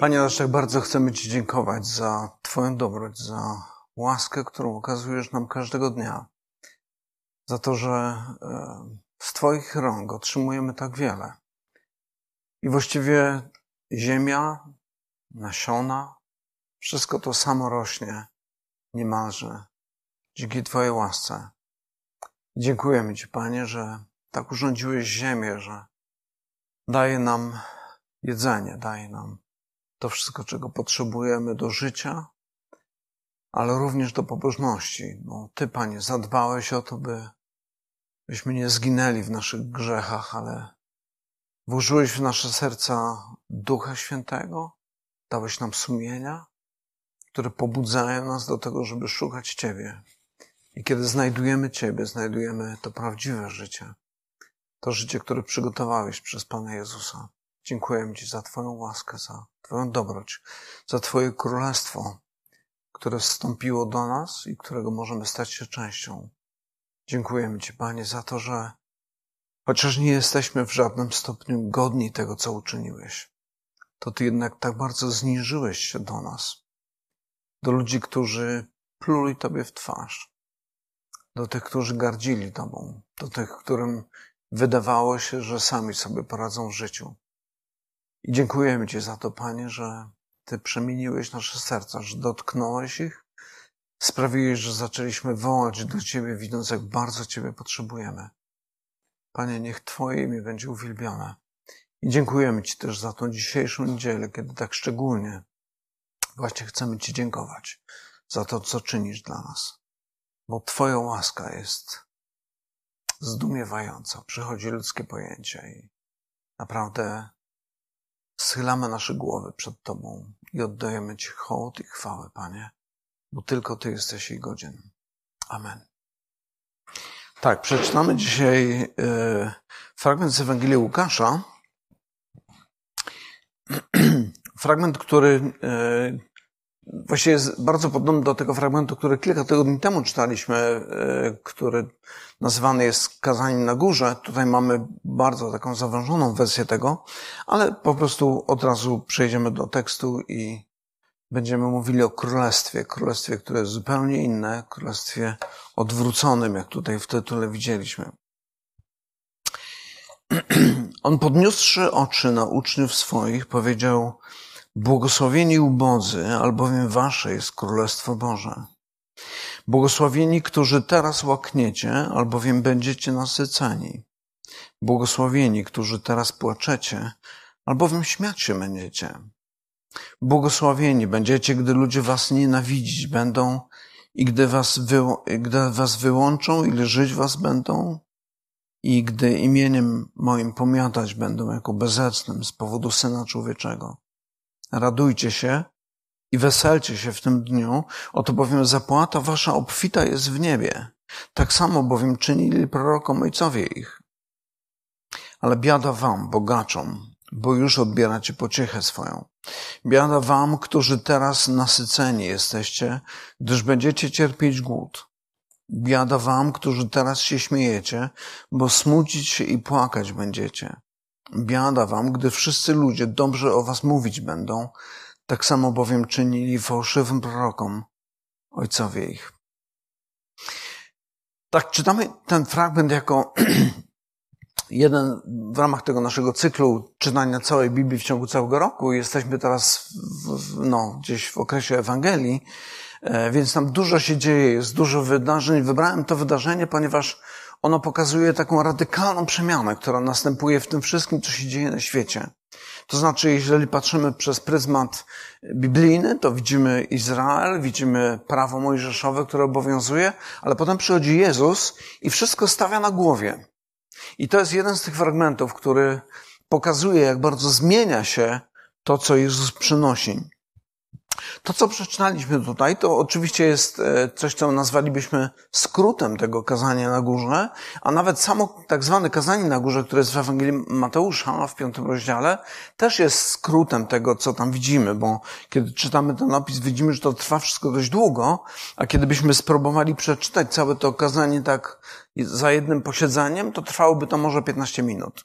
Panie tak bardzo chcemy Ci dziękować za Twoją dobroć, za łaskę, którą okazujesz nam każdego dnia. Za to, że e, z Twoich rąk otrzymujemy tak wiele. I właściwie ziemia, nasiona, wszystko to samo rośnie niemalże dzięki Twojej łasce. Dziękujemy Ci, Panie, że tak urządziłeś ziemię, że daje nam jedzenie, daje nam to wszystko, czego potrzebujemy do życia, ale również do pobożności, bo Ty, Panie, zadbałeś o to, by, byśmy nie zginęli w naszych grzechach, ale włożyłeś w nasze serca Ducha Świętego, dałeś nam sumienia, które pobudzają nas do tego, żeby szukać Ciebie. I kiedy znajdujemy Ciebie, znajdujemy to prawdziwe życie. To życie, które przygotowałeś przez Pana Jezusa. Dziękujemy Ci za Twoją łaskę, za Twoją dobroć, za Twoje królestwo, które wstąpiło do nas i którego możemy stać się częścią. Dziękujemy Ci, Panie, za to, że chociaż nie jesteśmy w żadnym stopniu godni tego, co uczyniłeś, to Ty jednak tak bardzo zniżyłeś się do nas, do ludzi, którzy pluli Tobie w twarz, do tych, którzy gardzili Tobą, do tych, którym wydawało się, że sami sobie poradzą w życiu. I dziękujemy Ci za to, Panie, że Ty przemieniłeś nasze serca, że dotknąłeś ich, sprawiłeś, że zaczęliśmy wołać do Ciebie, widząc, jak bardzo Ciebie potrzebujemy. Panie, niech Twoje imię będzie uwielbione. I dziękujemy Ci też za tą dzisiejszą niedzielę, kiedy tak szczególnie właśnie chcemy Ci dziękować za to, co czynisz dla nas. Bo Twoja łaska jest zdumiewająca. Przychodzi ludzkie pojęcie i naprawdę schylamy nasze głowy przed Tobą i oddajemy Ci hołd i chwałę, Panie, bo tylko Ty jesteś jej godzien. Amen. Tak, przeczytamy dzisiaj e, fragment z Ewangelii Łukasza. fragment, który e, właściwie jest bardzo podobny do tego fragmentu, który kilka tygodni temu czytaliśmy, e, który nazywany jest kazaniem na górze. Tutaj mamy bardzo taką zawężoną wersję tego, ale po prostu od razu przejdziemy do tekstu i będziemy mówili o królestwie. Królestwie, które jest zupełnie inne, królestwie odwróconym, jak tutaj w tytule widzieliśmy. On podniósłszy oczy na uczniów swoich, powiedział, Błogosławieni ubodzy, albowiem wasze jest Królestwo Boże. Błogosławieni, którzy teraz łakniecie, albowiem będziecie nasyceni. Błogosławieni, którzy teraz płaczecie, albowiem śmiać się będziecie. Błogosławieni będziecie, gdy ludzie was nienawidzić będą i gdy was, wy, gdy was wyłączą i żyć was będą i gdy imieniem moim pomiatać będą jako bezecnym z powodu Syna Człowieczego. Radujcie się i weselcie się w tym dniu, oto bowiem zapłata wasza obfita jest w niebie. Tak samo bowiem czynili prorokom ojcowie ich. Ale biada wam, bogaczom, bo już odbieracie pociechę swoją. Biada wam, którzy teraz nasyceni jesteście, gdyż będziecie cierpieć głód. Biada wam, którzy teraz się śmiejecie, bo smucić się i płakać będziecie. Biada wam, gdy wszyscy ludzie dobrze o was mówić będą, tak samo bowiem czynili fałszywym prorokom, ojcowie ich. Tak, czytamy ten fragment jako jeden w ramach tego naszego cyklu czytania całej Biblii w ciągu całego roku. Jesteśmy teraz w, no, gdzieś w okresie Ewangelii, e, więc tam dużo się dzieje, jest dużo wydarzeń. Wybrałem to wydarzenie, ponieważ ono pokazuje taką radykalną przemianę, która następuje w tym wszystkim, co się dzieje na świecie. To znaczy, jeżeli patrzymy przez pryzmat biblijny, to widzimy Izrael, widzimy prawo mojżeszowe, które obowiązuje, ale potem przychodzi Jezus i wszystko stawia na głowie. I to jest jeden z tych fragmentów, który pokazuje, jak bardzo zmienia się to, co Jezus przynosi. To, co przeczytaliśmy tutaj, to oczywiście jest e, coś, co nazwalibyśmy skrótem tego kazania na górze, a nawet samo tak zwane kazanie na górze, które jest w Ewangelii Mateusza w piątym rozdziale, też jest skrótem tego, co tam widzimy, bo kiedy czytamy ten opis, widzimy, że to trwa wszystko dość długo, a kiedy byśmy spróbowali przeczytać całe to kazanie tak za jednym posiedzeniem, to trwałoby to może 15 minut.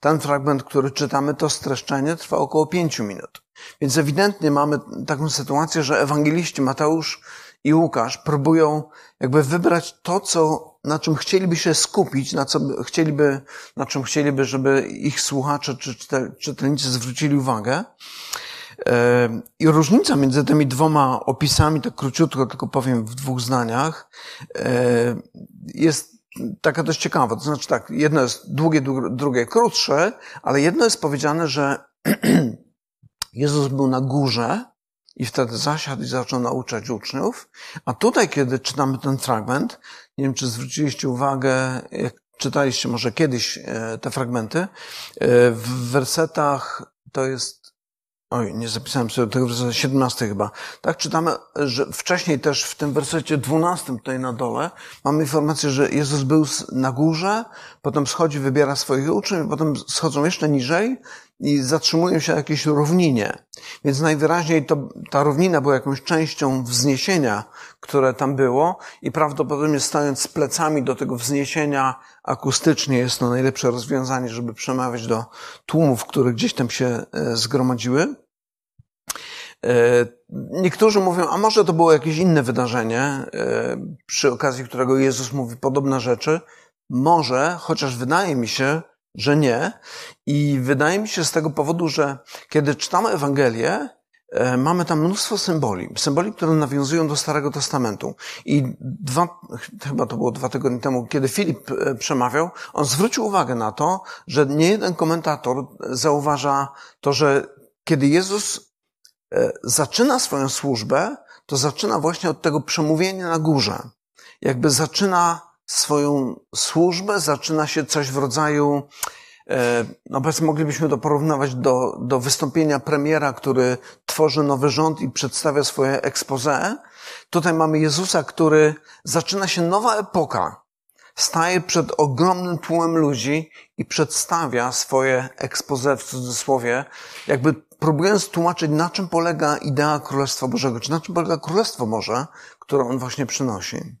Ten fragment, który czytamy, to streszczenie trwa około pięciu minut. Więc ewidentnie mamy taką sytuację, że ewangeliści Mateusz i Łukasz próbują jakby wybrać to, co, na czym chcieliby się skupić, na co chcieliby, na czym chcieliby, żeby ich słuchacze czy czytelnicy zwrócili uwagę. I różnica między tymi dwoma opisami, tak króciutko tylko powiem w dwóch zdaniach, jest taka dość ciekawa. To znaczy tak, jedno jest długie, drugie krótsze, ale jedno jest powiedziane, że Jezus był na górze i wtedy zasiadł i zaczął nauczać uczniów. A tutaj, kiedy czytamy ten fragment, nie wiem, czy zwróciliście uwagę, jak czytaliście może kiedyś e, te fragmenty, e, w wersetach to jest Oj, nie zapisałem sobie tego wersetu 17 chyba. Tak czytamy, że wcześniej też w tym wersecie 12 tutaj na dole mamy informację, że Jezus był na górze, potem schodzi, wybiera swoich uczniów, potem schodzą jeszcze niżej i zatrzymują się na jakiejś równinie. Więc najwyraźniej to, ta równina była jakąś częścią wzniesienia, które tam było i prawdopodobnie stając z plecami do tego wzniesienia akustycznie jest to najlepsze rozwiązanie, żeby przemawiać do tłumów, które gdzieś tam się e, zgromadziły. E, niektórzy mówią, a może to było jakieś inne wydarzenie, e, przy okazji którego Jezus mówi podobne rzeczy. Może, chociaż wydaje mi się, że nie. I wydaje mi się z tego powodu, że kiedy czytamy Ewangelię, e, mamy tam mnóstwo symboli. Symboli, które nawiązują do Starego Testamentu. I dwa, chyba to było dwa tygodnie temu, kiedy Filip przemawiał, on zwrócił uwagę na to, że nie jeden komentator zauważa to, że kiedy Jezus zaczyna swoją służbę, to zaczyna właśnie od tego przemówienia na górze. Jakby zaczyna swoją służbę, zaczyna się coś w rodzaju, e, no powiedzmy, moglibyśmy to porównywać do, do wystąpienia premiera, który tworzy nowy rząd i przedstawia swoje expose. Tutaj mamy Jezusa, który zaczyna się nowa epoka. Staje przed ogromnym tłumem ludzi i przedstawia swoje expose w cudzysłowie, jakby próbując tłumaczyć, na czym polega idea Królestwa Bożego, czy na czym polega Królestwo Boże, które on właśnie przynosi.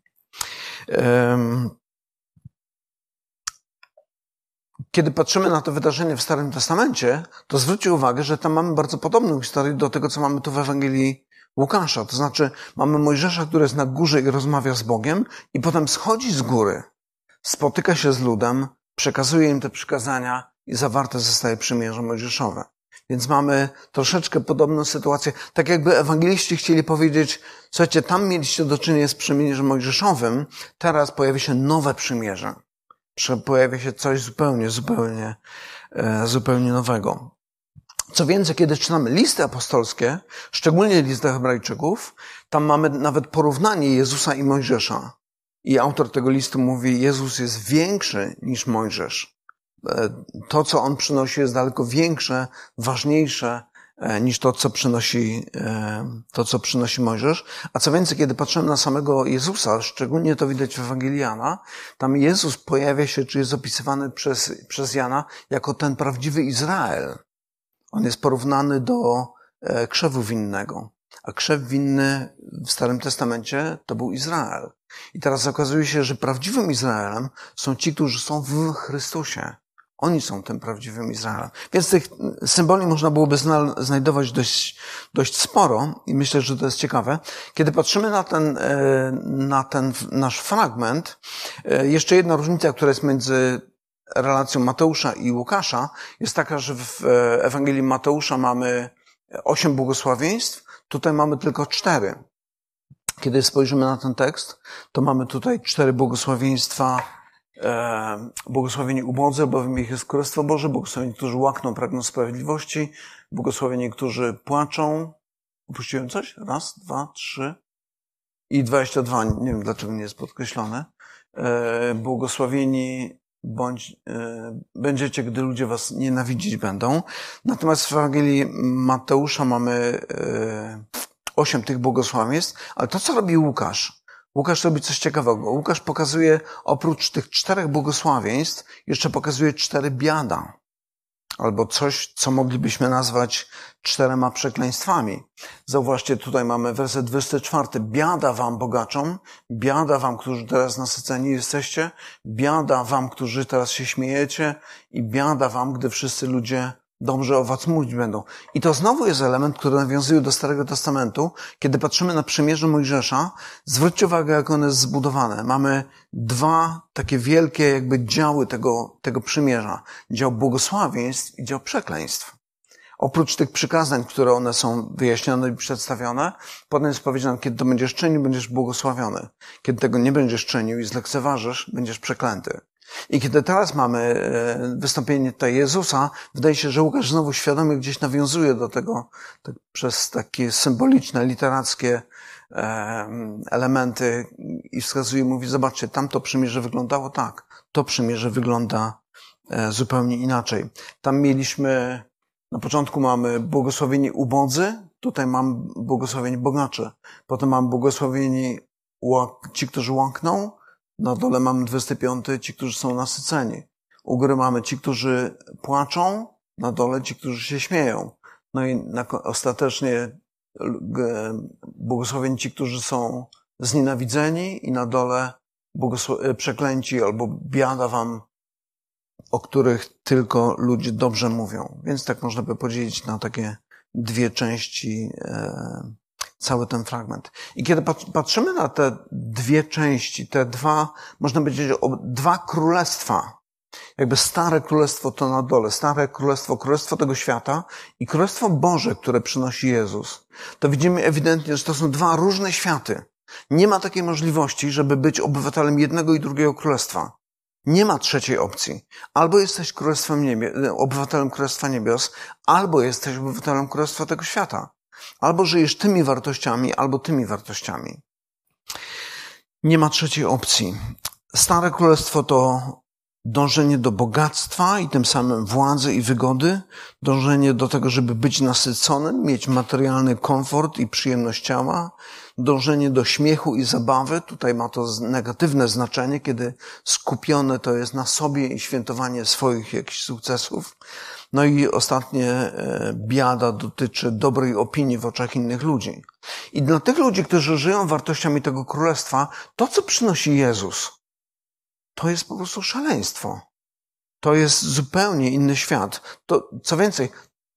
Kiedy patrzymy na to wydarzenie w Starym Testamencie, to zwróćcie uwagę, że tam mamy bardzo podobną historię do tego, co mamy tu w Ewangelii Łukasza. To znaczy, mamy Mojżesza, który jest na górze i rozmawia z Bogiem, i potem schodzi z góry, spotyka się z ludem, przekazuje im te przykazania i zawarte zostaje przymierze mojżeszowe. Więc mamy troszeczkę podobną sytuację. Tak jakby ewangeliści chcieli powiedzieć, słuchajcie, tam mieliście do czynienia z przymierzem mojżeszowym, teraz pojawia się nowe przymierze. Pojawia się coś zupełnie, zupełnie, e, zupełnie nowego. Co więcej, kiedy czytamy listy apostolskie, szczególnie listy hebrajczyków, tam mamy nawet porównanie Jezusa i Mojżesza. I autor tego listu mówi, Jezus jest większy niż Mojżesz. E, to, co on przynosi, jest daleko większe, ważniejsze e, niż to, co przynosi, e, to, co przynosi Mojżesz. A co więcej, kiedy patrzymy na samego Jezusa, szczególnie to widać w Ewangelii Jana, tam Jezus pojawia się, czy jest opisywany przez, przez Jana jako ten prawdziwy Izrael. On jest porównany do krzewu winnego. A krzew winny w Starym Testamencie to był Izrael. I teraz okazuje się, że prawdziwym Izraelem są ci, którzy są w Chrystusie. Oni są tym prawdziwym Izraelem. Więc tych symboli można byłoby znajdować dość, dość sporo i myślę, że to jest ciekawe. Kiedy patrzymy na ten, e, na ten nasz fragment, e, jeszcze jedna różnica, która jest między relacją Mateusza i Łukasza, jest taka, że w e, Ewangelii Mateusza mamy osiem błogosławieństw, tutaj mamy tylko cztery. Kiedy spojrzymy na ten tekst, to mamy tutaj cztery błogosławieństwa E, błogosławieni ubodzy, bowiem ich jest Królestwo Boże, błogosławieni, którzy łakną, pragną sprawiedliwości, błogosławieni, którzy płaczą. Upuściłem coś? Raz, dwa, trzy i dwadzieścia dwa. Nie wiem, dlaczego nie jest podkreślone. E, błogosławieni bądź e, będziecie, gdy ludzie was nienawidzić będą. Natomiast w Ewangelii Mateusza mamy osiem tych błogosławieństw, ale to, co robi Łukasz, Łukasz robi coś ciekawego. Łukasz pokazuje, oprócz tych czterech błogosławieństw, jeszcze pokazuje cztery biada. albo coś, co moglibyśmy nazwać czterema przekleństwami. Zauważcie, tutaj mamy werset 24. Biada wam bogaczom, biada wam, którzy teraz nasyceni jesteście, biada wam, którzy teraz się śmiejecie i biada wam, gdy wszyscy ludzie dobrze o was mówić będą. I to znowu jest element, który nawiązuje do Starego Testamentu. Kiedy patrzymy na przymierze Mojżesza, zwróćcie uwagę, jak one jest zbudowane. Mamy dwa takie wielkie jakby działy tego, tego przymierza. Dział błogosławieństw i dział przekleństw. Oprócz tych przykazań, które one są wyjaśnione i przedstawione, potem jest powiedziane, kiedy to będziesz czynił, będziesz błogosławiony. Kiedy tego nie będziesz czynił i zlekceważysz, będziesz przeklęty. I kiedy teraz mamy e, wystąpienie tutaj Jezusa, wydaje się, że Łukasz znowu świadomie gdzieś nawiązuje do tego tak, przez takie symboliczne, literackie e, elementy i wskazuje, mówi, zobaczcie, tamto przymierze wyglądało tak, to przymierze wygląda e, zupełnie inaczej. Tam mieliśmy, na początku mamy błogosławieni ubodzy, tutaj mam błogosławieni bogacze, potem mam błogosławieni ci, którzy łakną, na dole mamy 25, ci, którzy są nasyceni. U góry mamy ci, którzy płaczą, na dole ci, którzy się śmieją. No i na, ostatecznie błogosławieni ci, którzy są znienawidzeni i na dole e, przeklęci albo biada wam, o których tylko ludzie dobrze mówią. Więc tak można by podzielić na takie dwie części e, cały ten fragment. I kiedy patrzymy na te dwie części, te dwa, można powiedzieć, dwa królestwa, jakby stare królestwo to na dole, stare królestwo, królestwo tego świata i królestwo Boże, które przynosi Jezus, to widzimy ewidentnie, że to są dwa różne światy. Nie ma takiej możliwości, żeby być obywatelem jednego i drugiego królestwa. Nie ma trzeciej opcji. Albo jesteś królestwem niebie, obywatelem Królestwa Niebios, albo jesteś obywatelem Królestwa tego świata. Albo żyjesz tymi wartościami, albo tymi wartościami. Nie ma trzeciej opcji. Stare królestwo to dążenie do bogactwa i tym samym władzy i wygody, dążenie do tego, żeby być nasyconym, mieć materialny komfort i przyjemność ciała, dążenie do śmiechu i zabawy. Tutaj ma to negatywne znaczenie, kiedy skupione to jest na sobie i świętowanie swoich jakichś sukcesów. No i ostatnie e, biada dotyczy dobrej opinii w oczach innych ludzi. I dla tych ludzi, którzy żyją wartościami tego królestwa, to co przynosi Jezus, to jest po prostu szaleństwo. To jest zupełnie inny świat. To, co więcej,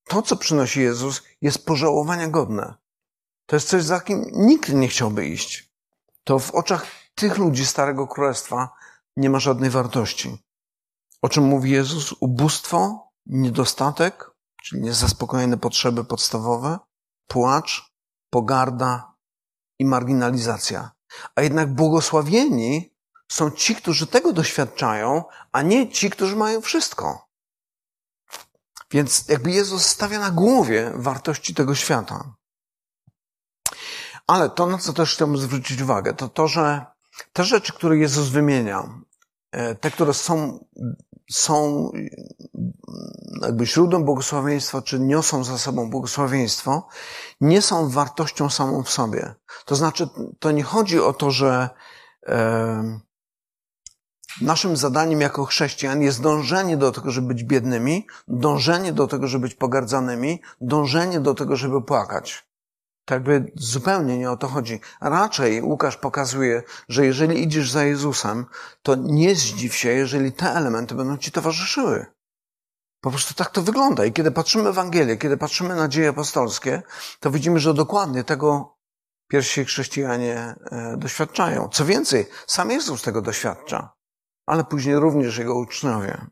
to co przynosi Jezus jest pożałowania godne. To jest coś, za kim nikt nie chciałby iść. To w oczach tych ludzi Starego Królestwa nie ma żadnej wartości. O czym mówi Jezus? Ubóstwo, niedostatek, czyli niezaspokojone potrzeby podstawowe, płacz, pogarda i marginalizacja. A jednak błogosławieni są ci, którzy tego doświadczają, a nie ci, którzy mają wszystko. Więc jakby Jezus stawia na głowie wartości tego świata. Ale to, na co też chciałbym zwrócić uwagę, to to, że te rzeczy, które Jezus wymienia, e, te, które są, są jakby źródłem błogosławieństwa, czy niosą za sobą błogosławieństwo, nie są wartością samą w sobie. To znaczy, to nie chodzi o to, że e, naszym zadaniem jako chrześcijan jest dążenie do tego, żeby być biednymi, dążenie do tego, żeby być pogardzanymi, dążenie do tego, żeby płakać. Tak by zupełnie nie o to chodzi. Raczej Łukasz pokazuje, że jeżeli idziesz za Jezusem, to nie zdziw się, jeżeli te elementy będą ci towarzyszyły. Po prostu tak to wygląda. I kiedy patrzymy w Ewangelię, kiedy patrzymy na dzieje apostolskie, to widzimy, że dokładnie tego pierwsi chrześcijanie e, doświadczają. Co więcej, sam Jezus tego doświadcza, ale później również jego uczniowie.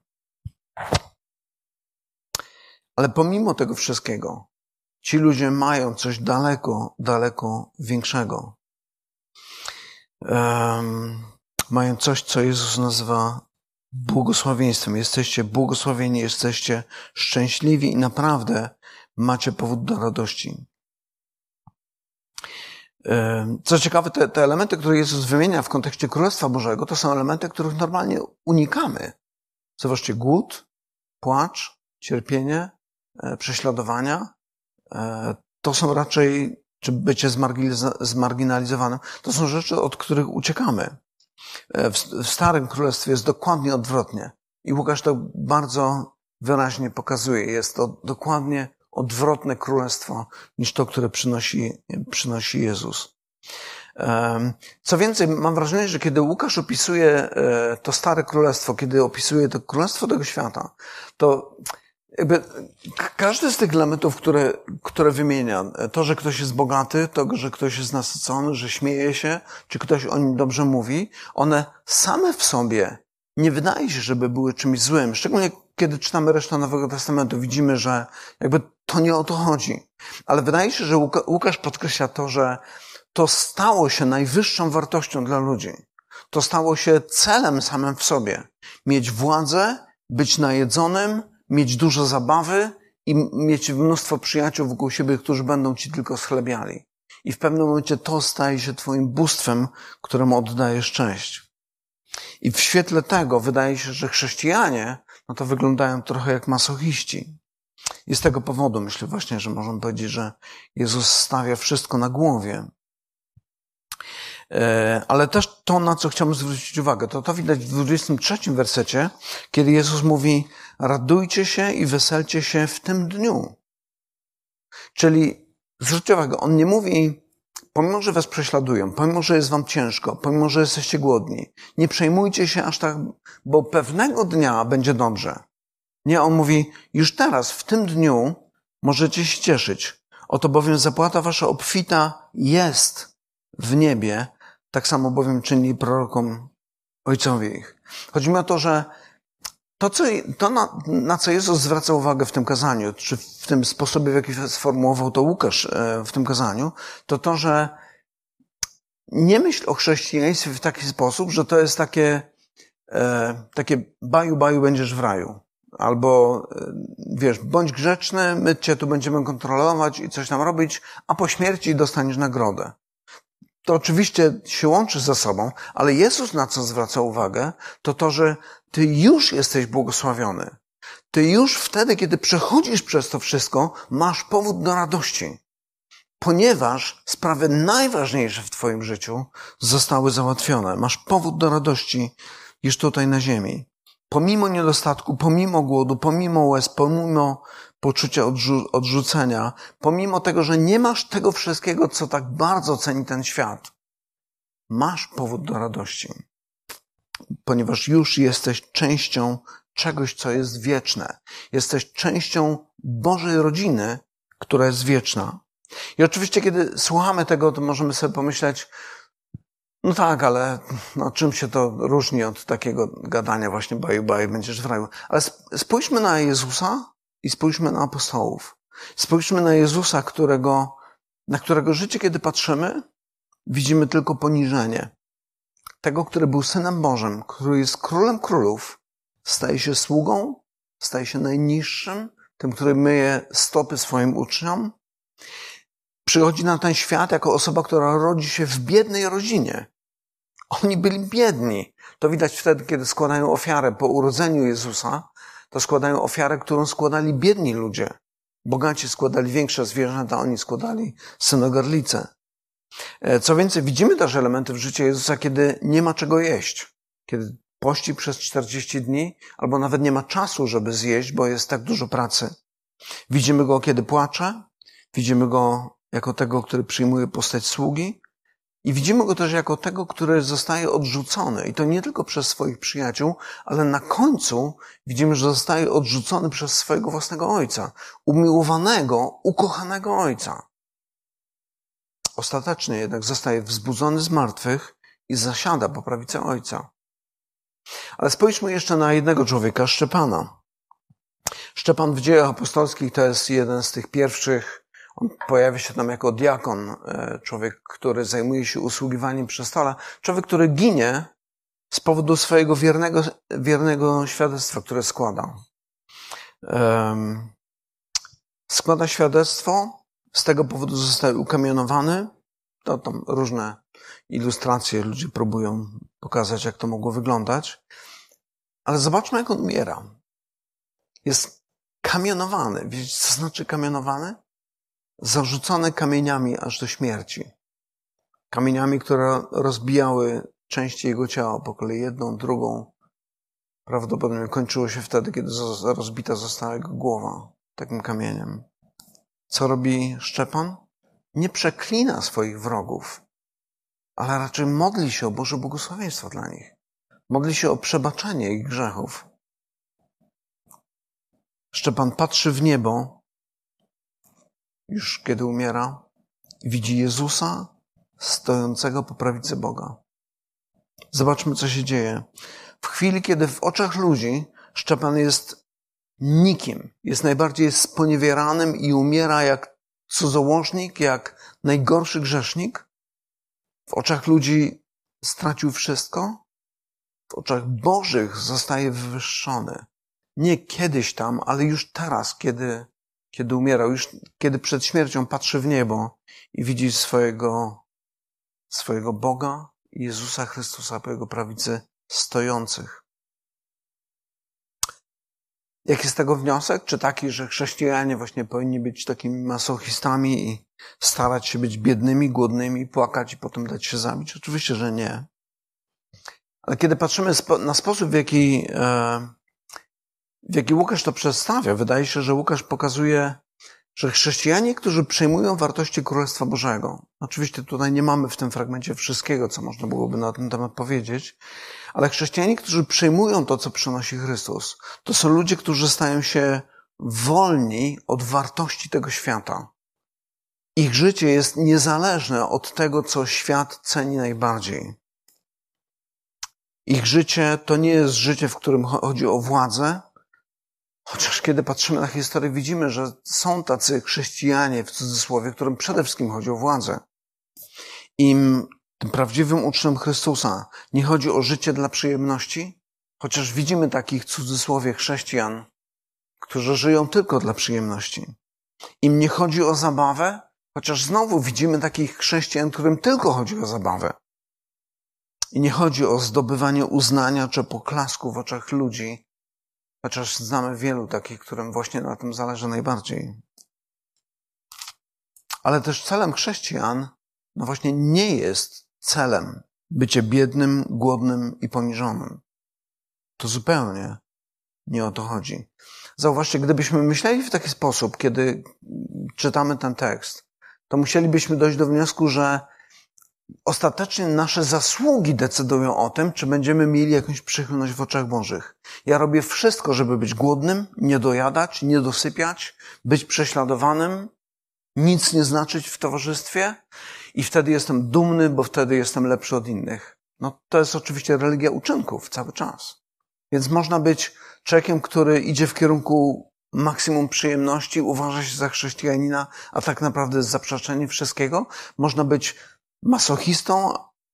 Ale pomimo tego wszystkiego, ci ludzie mają coś daleko, daleko większego. Um, mają coś, co Jezus nazywa błogosławieństwem. Jesteście błogosławieni, jesteście szczęśliwi i naprawdę macie powód do radości. Co ciekawe, te, te elementy, które Jezus wymienia w kontekście Królestwa Bożego, to są elementy, których normalnie unikamy. Zobaczcie, głód, płacz, cierpienie, e, prześladowania. E, to są raczej, czy bycie zmarginalizowanym, to są rzeczy, od których uciekamy. E, w, Starym Królestwie jest dokładnie odwrotnie. I Łukasz to bardzo wyraźnie pokazuje. Jest to dokładnie odwrotne królestwo niż to, które przynosi, przynosi Jezus. Co więcej, mam wrażenie, że kiedy Łukasz opisuje e, to stare królestwo, kiedy opisuje to królestwo tego świata, to jakby każdy z tych elementów, które, które wymienia, to, że ktoś jest bogaty, to, że ktoś jest nasycony, że śmieje się, czy ktoś o nim dobrze mówi, one same w sobie nie wydaje się, żeby były czymś złym. Szczególnie kiedy czytamy resztę Nowego Testamentu, widzimy, że jakby to nie o to chodzi. Ale wydaje się, że Łukasz podkreśla to, że to stało się najwyższą wartością dla ludzi. To stało się celem samym w sobie. Mieć władzę, być najedzonym, mieć dużo zabawy i mieć mnóstwo przyjaciół wokół siebie, którzy będą ci tylko schlebiali. I w pewnym momencie to staje się twoim bóstwem, któremu oddajesz cześć. I w świetle tego wydaje się, że chrześcijanie, no to wyglądają trochę jak masochiści. I z tego powodu myślę właśnie, że możemy powiedzieć, że Jezus stawia wszystko na głowie. E, ale też to, na co chciałbym zwrócić uwagę, to to widać w 23 wersecie, kiedy Jezus mówi, radujcie się i weselcie się w tym dniu. Czyli, zwróćcie uwagę, On nie mówi, pomimo, że was prześladują, pomimo, że jest wam ciężko, pomimo, że jesteście głodni, nie przejmujcie się aż tak, bo pewnego dnia będzie dobrze. Nie, On mówi, już teraz, w tym dniu możecie się cieszyć. Oto bowiem zapłata wasza obfita jest w niebie, tak samo bowiem czynili prorokom ojcowie ich. Chodzi mi o to, że to, co, to na, na, co Jezus zwraca uwagę w tym kazaniu, czy w tym sposobie, w jaki sformułował to Łukasz e, w tym kazaniu, to to, że nie myśl o chrześcijaństwie w taki sposób, że to jest takie, e, takie baju, baju będziesz w raju. Albo, e, wiesz, bądź grzeczny, my cię tu będziemy kontrolować i coś tam robić, a po śmierci dostaniesz nagrodę to oczywiście się łączy ze sobą, ale Jezus na co zwraca uwagę, to to, że Ty już jesteś błogosławiony. Ty już wtedy, kiedy przechodzisz przez to wszystko, masz powód do radości. Ponieważ sprawy najważniejsze w Twoim życiu zostały załatwione. Masz powód do radości już tutaj na ziemi. Pomimo niedostatku, pomimo głodu, pomimo łez, pomimo poczucia odrzu- odrzucenia, pomimo tego, że nie masz tego wszystkiego, co tak bardzo ceni ten świat, masz powód do radości, ponieważ już jesteś częścią czegoś, co jest wieczne. Jesteś częścią Bożej rodziny, która jest wieczna. I oczywiście, kiedy słuchamy tego, to możemy sobie pomyśleć, no tak, ale no, czym się to różni od takiego gadania właśnie baju, baju, będziesz w raju. Ale spójrzmy na Jezusa, i spójrzmy na apostołów. Spójrzmy na Jezusa, którego, na którego życie, kiedy patrzymy, widzimy tylko poniżenie. Tego, który był Synem Bożym, który jest Królem Królów, staje się sługą, staje się najniższym, tym, który myje stopy swoim uczniom. Przychodzi na ten świat jako osoba, która rodzi się w biednej rodzinie. Oni byli biedni. To widać wtedy, kiedy składają ofiarę po urodzeniu Jezusa, to składają ofiarę, którą składali biedni ludzie. Bogaci składali większe zwierzęta, oni składali synogarlice. E, co więcej, widzimy też elementy w życiu Jezusa, kiedy nie ma czego jeść. Kiedy pości przez 40 dni, albo nawet nie ma czasu, żeby zjeść, bo jest tak dużo pracy. Widzimy go, kiedy płacze. Widzimy go jako tego, który przyjmuje postać sługi. I widzimy go też jako tego, który zostaje odrzucony. I to nie tylko przez swoich przyjaciół, ale na końcu widzimy, że zostaje odrzucony przez swojego własnego ojca. Umiłowanego, ukochanego ojca. Ostatecznie jednak zostaje wzbudzony z martwych i zasiada po prawicy ojca. Ale spójrzmy jeszcze na jednego człowieka, Szczepana. Szczepan w dziejach apostolskich to jest jeden z tych pierwszych on pojawia się tam jako diakon, e, człowiek, który zajmuje się usługiwaniem przy stole, człowiek, który ginie z powodu swojego wiernego, wiernego świadectwa, które składa. Składa świadectwo, z tego powodu zostaje ukamienowany. To tam różne ilustracje ludzie próbują pokazać, jak to mogło wyglądać. Ale zobaczmy, jak on umiera. Jest kamionowany. Wiecie, co znaczy kamionowany? Zarzucony kamieniami aż do śmierci. Kamieniami, które rozbijały części jego ciała po kolei jedną, drugą. Prawdopodobnie kończyło się wtedy, kiedy rozbita została jego głowa takim kamieniem. Co robi Szczepan? Nie przeklina swoich wrogów, ale raczej modli się o Boże błogosławieństwo dla nich. Modli się o przebaczenie ich grzechów. Szczepan patrzy w niebo, już kiedy umiera, widzi Jezusa stojącego po prawicy Boga. Zobaczmy, co się dzieje. W chwili, kiedy w oczach ludzi Szczepan jest nikim, jest najbardziej sponiewieranym i umiera jak cudzołożnik, jak najgorszy grzesznik, w oczach ludzi stracił wszystko, w oczach Bożych zostaje wywyższony. Nie kiedyś tam, ale już teraz, kiedy, kiedy umierał, już kiedy przed śmiercią patrzy w niebo i widzi swojego, swojego Boga, Jezusa Chrystusa po jego prawicy stojących. Jaki jest tego wniosek? Czy taki, że chrześcijanie właśnie powinni być takimi masochistami i starać się być biednymi, głodnymi, płakać i potem dać się zabić? Oczywiście, że nie. Ale kiedy patrzymy na sposób, w jaki, e, w jaki Łukasz to przedstawia, wydaje się, że Łukasz pokazuje, że chrześcijanie, którzy przejmują wartości Królestwa Bożego, oczywiście tutaj nie mamy w tym fragmencie wszystkiego, co można byłoby na ten temat powiedzieć, ale chrześcijanie, którzy przejmują to, co przynosi Chrystus, to są ludzie, którzy stają się wolni od wartości tego świata. Ich życie jest niezależne od tego, co świat ceni najbardziej. Ich życie to nie jest życie, w którym chodzi o władzę, chociaż kiedy patrzymy na historię, widzimy, że są tacy chrześcijanie, w cudzysłowie, którym przede wszystkim chodzi o władzę. Im tym prawdziwym uczniem Chrystusa nie chodzi o życie dla przyjemności, chociaż widzimy takich w cudzysłowie chrześcijan, którzy żyją tylko dla przyjemności. Im nie chodzi o zabawę, chociaż znowu widzimy takich chrześcijan, którym tylko chodzi o zabawę. I nie chodzi o zdobywanie uznania czy poklasku w oczach ludzi, chociaż znamy wielu takich, którym właśnie na tym zależy najbardziej. Ale też celem chrześcijan, no właśnie nie jest celem bycie biednym, głodnym i poniżonym. To zupełnie nie o to chodzi. Zauważcie, gdybyśmy myśleli w taki sposób, kiedy czytamy ten tekst, to musielibyśmy dojść do wniosku, że ostatecznie nasze zasługi decydują o tym, czy będziemy mieli jakąś przychylność w oczach Bożych. Ja robię wszystko, żeby być głodnym, nie dojadać, nie dosypiać, być prześladowanym, nic nie znaczyć w towarzystwie i wtedy jestem dumny, bo wtedy jestem lepszy od innych. No to jest oczywiście religia uczynków cały czas. Więc można być człowiekiem, który idzie w kierunku maksimum przyjemności, uważa się za chrześcijanina, a tak naprawdę jest zaprzeczeniem wszystkiego. Można być masochistą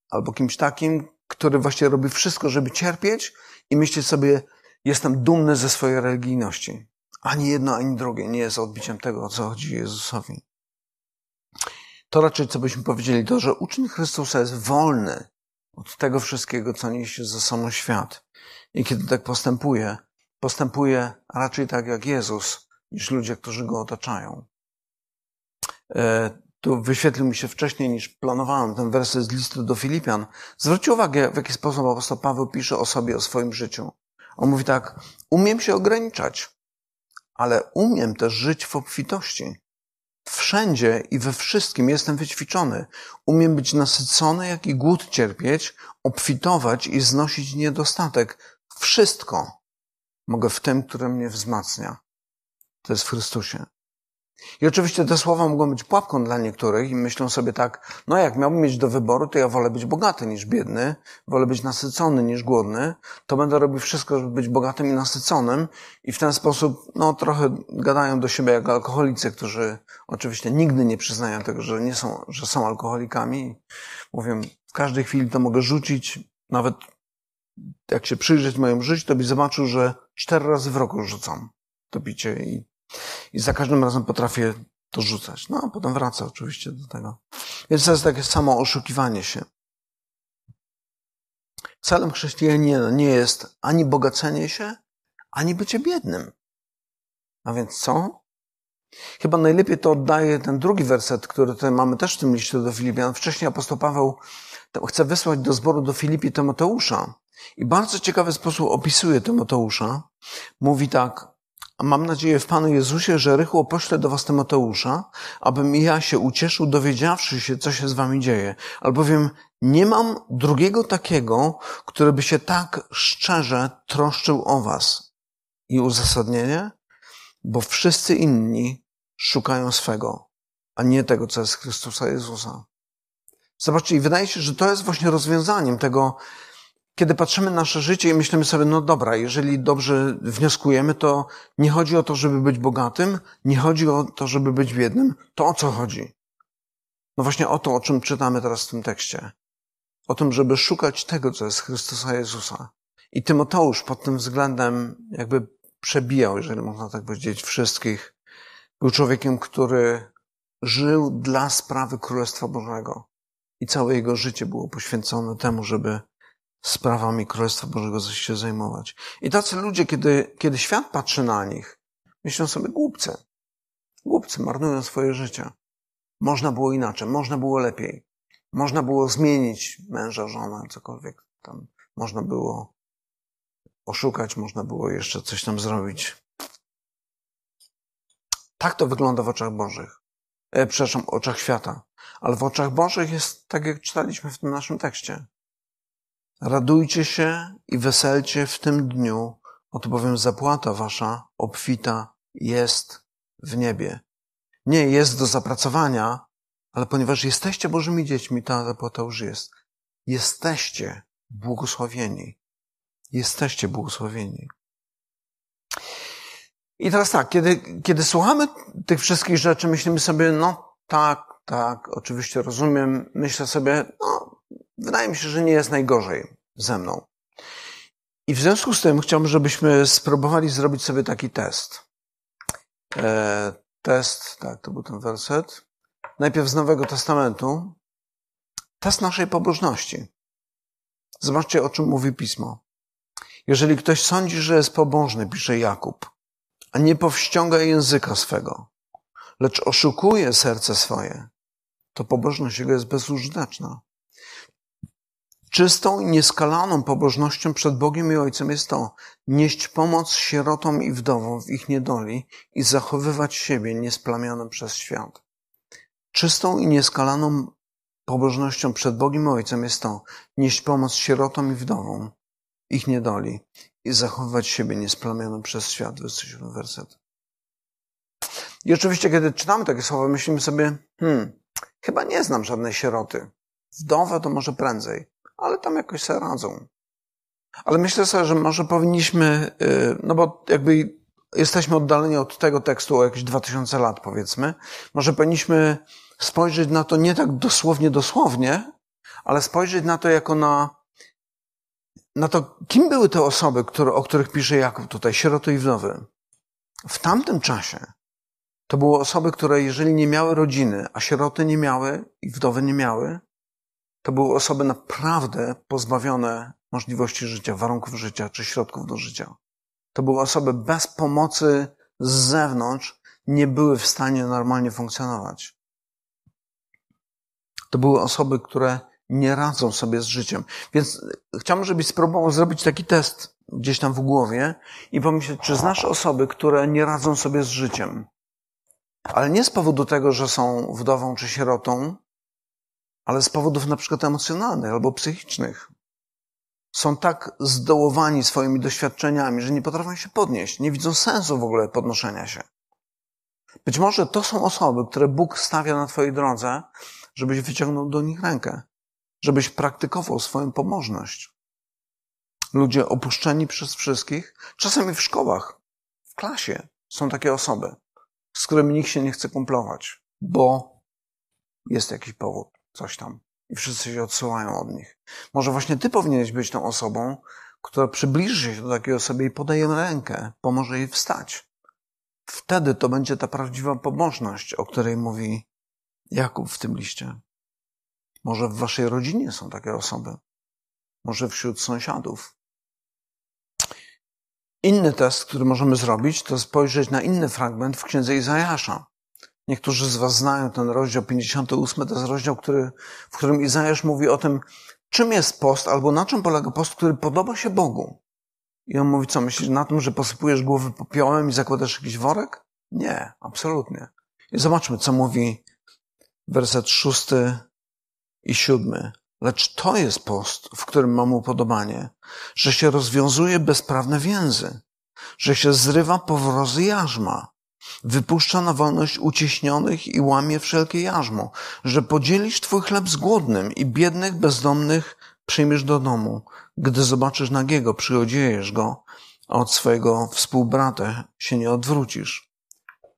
albo kimś takim, który właśnie robi wszystko, żeby cierpieć i myśleć sobie, jestem dumny ze swojej religijności. Ani jedno, ani drugie nie jest odbiciem tego, o co chodzi Jezusowi. To raczej, co byśmy powiedzieli, to, że uczeń Chrystusa jest wolny od tego wszystkiego, co niesie ze sobą świat. I kiedy tak postępuje, postępuje raczej tak jak Jezus, niż ludzie, którzy go otaczają. Tu wyświetlił mi się wcześniej niż planowałem ten werset z listu do Filipian. Zwróćcie uwagę, w jaki sposób apostoł Paweł pisze o sobie, o swoim życiu. On mówi tak, umiem się ograniczać, ale umiem też żyć w obfitości. Wszędzie i we wszystkim jestem wyćwiczony. Umiem być nasycony, jak i głód cierpieć, obfitować i znosić niedostatek. Wszystko mogę w tym, który mnie wzmacnia. To jest w Chrystusie. I oczywiście te słowa mogą być pułapką dla niektórych i myślą sobie tak, no jak miałbym mieć do wyboru, to ja wolę być bogaty niż biedny, wolę być nasycony niż głodny, to będę robił wszystko, żeby być bogatym i nasyconym. I w ten sposób, no trochę gadają do siebie jak alkoholicy, którzy oczywiście nigdy nie przyznają tego, że nie są, że są alkoholikami. Mówię, w każdej chwili to mogę rzucić, nawet jak się przyjrzeć mojemu życiu, to byś zobaczył, że cztery razy w roku rzucam to picie i i za każdym razem potrafię to rzucać. No, a potem wraca oczywiście do tego. Więc to jest takie samo oszukiwanie się. Celem chrześcijanina nie jest ani bogacenie się, ani bycie biednym. A więc co? Chyba najlepiej to oddaje ten drugi werset, który tutaj mamy też w tym liście do Filipian. Wcześniej apostoł Paweł chce wysłać do zboru do Filipi Tymoteusza. I bardzo ciekawy sposób opisuje Tymoteusza. Mówi tak, mam nadzieję w Panu Jezusie, że rychło poślę do was Tymoteusza, abym ja się ucieszył, dowiedziawszy się, co się z wami dzieje. Albowiem nie mam drugiego takiego, który by się tak szczerze troszczył o was. I uzasadnienie? Bo wszyscy inni szukają swego, a nie tego, co jest Chrystusa Jezusa. Zobaczcie, i wydaje się, że to jest właśnie rozwiązaniem tego, kiedy patrzymy na nasze życie i myślimy sobie, no dobra, jeżeli dobrze wnioskujemy, to nie chodzi o to, żeby być bogatym, nie chodzi o to, żeby być biednym, to o co chodzi? No właśnie o to, o czym czytamy teraz w tym tekście. O tym, żeby szukać tego, co jest Chrystusa Jezusa. I Tymoteusz pod tym względem jakby przebijał, jeżeli można tak powiedzieć, wszystkich. Był człowiekiem, który żył dla sprawy Królestwa Bożego. I całe jego życie było poświęcone temu, żeby sprawami Królestwa Bożego się zajmować. I tacy ludzie, kiedy, kiedy świat patrzy na nich, myślą sobie głupcy. Głupcy marnują swoje życie. Można było inaczej, można było lepiej. Można było zmienić męża, żonę, cokolwiek tam. Można było oszukać, można było jeszcze coś tam zrobić. Tak to wygląda w oczach Bożych. E, przepraszam, w oczach świata. Ale w oczach Bożych jest tak, jak czytaliśmy w tym naszym tekście. Radujcie się i weselcie w tym dniu, oto bowiem zapłata wasza obfita jest w niebie. Nie jest do zapracowania, ale ponieważ jesteście Bożymi dziećmi, ta zapłata już jest. Jesteście błogosławieni. Jesteście błogosławieni. I teraz tak, kiedy, kiedy słuchamy tych wszystkich rzeczy, myślimy sobie, no tak, tak, oczywiście rozumiem, myślę sobie, no wydaje mi się, że nie jest najgorzej ze mną. I w związku z tym chciałbym, żebyśmy spróbowali zrobić sobie taki test. E, test, tak, to był ten werset. Najpierw z Nowego Testamentu. Test naszej pobożności. Zobaczcie, o czym mówi pismo. Jeżeli ktoś sądzi, że jest pobożny, pisze Jakub, a nie powściąga języka swego, lecz oszukuje serce swoje, to pobożność jego jest bezużyteczna. Czystą i nieskalaną pobożnością przed Bogiem i Ojcem jest to nieść pomoc sierotom i wdowom w ich niedoli i zachowywać siebie niesplamionym przez świat. Czystą i nieskalaną pobożnością przed Bogiem i Ojcem jest to nieść pomoc sierotom i wdowom ich niedoli i zachowywać siebie niesplamionym przez świat. 27 werset. I oczywiście, kiedy czytamy takie słowa, myślimy sobie, hmm, chyba nie znam żadnej sieroty. Wdowę to może prędzej, ale tam jakoś sobie radzą. Ale myślę sobie, że może powinniśmy, y, no bo jakby jesteśmy oddaleni od tego tekstu o jakieś 2000 lat, powiedzmy, może powinniśmy spojrzeć na to nie tak dosłownie, dosłownie, ale spojrzeć na to jako na, na to, kim były te osoby, które, o których pisze Jakub tutaj, sieroty i wdowy. W tamtym czasie to były osoby, które jeżeli nie miały rodziny, a sieroty nie miały i wdowy nie miały, to były osoby naprawdę pozbawione możliwości życia, warunków życia czy środków do życia. To były osoby bez pomocy z zewnątrz, nie były w stanie normalnie funkcjonować. To były osoby, które nie radzą sobie z życiem. Więc chciałbym, żebyś spróbował zrobić taki test gdzieś tam w głowie i pomyśleć, czy znasz osoby, które nie radzą sobie z życiem. Ale nie z powodu tego, że są wdową czy sierotą, ale z powodów na przykład emocjonalnych albo psychicznych. Są tak zdołowani swoimi doświadczeniami, że nie potrafią się podnieść, nie widzą sensu w ogóle podnoszenia się. Być może to są osoby, które Bóg stawia na Twojej drodze, żebyś wyciągnął do nich rękę, żebyś praktykował swoją pomożność. Ludzie opuszczeni przez wszystkich, czasami w szkołach, w klasie są takie osoby, z którymi nikt się nie chce kumplować, bo jest jakiś powód, coś tam. I wszyscy się odsyłają od nich. Może właśnie ty powinieneś być tą osobą, która przybliży się do takiej osoby i podaje rękę, pomoże jej wstać. Wtedy to będzie ta prawdziwa pobożność, o której mówi Jakub w tym liście. Może w waszej rodzinie są takie osoby. Może wśród sąsiadów. Inny test, który możemy zrobić, to spojrzeć na inny fragment w księdze Izajasza. Niektórzy z was znają ten rozdział 58, to jest rozdział, który, w którym Izajasz mówi o tym, czym jest post, albo na czym polega post, który podoba się Bogu. I on mówi, co myślisz na tym, że posypujesz głowy popiołem i zakładasz jakiś worek? Nie, absolutnie. I zobaczmy, co mówi werset szósty i siódmy. Lecz to jest post, w którym mam upodobanie, że się rozwiązuje bezprawne więzy, że się zrywa powrozy jarzma, wypuszcza na wolność uciśnionych i łamie wszelkie jarzmo, że podzielisz twój chleb z głodnym i biednych, bezdomnych przyjmiesz do domu. Gdy zobaczysz nagiego, przyodziejesz go, a od swojego współbrata się nie odwrócisz.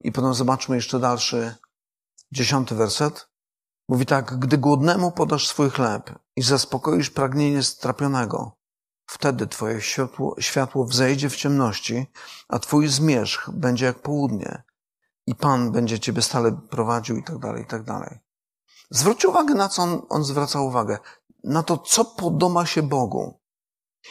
I potem zobaczmy jeszcze dalszy, dziesiąty werset. Mówi tak, gdy głodnemu podasz swój chleb i zaspokoisz pragnienie strapionego, wtedy twoje światło, światło wzejdzie w ciemności, a twój zmierzch będzie jak południe i Pan będzie ciebie stale prowadził i tak dalej, i tak dalej. Zwróć uwagę, na co on, on zwraca uwagę. Na to, co podoba się Bogu.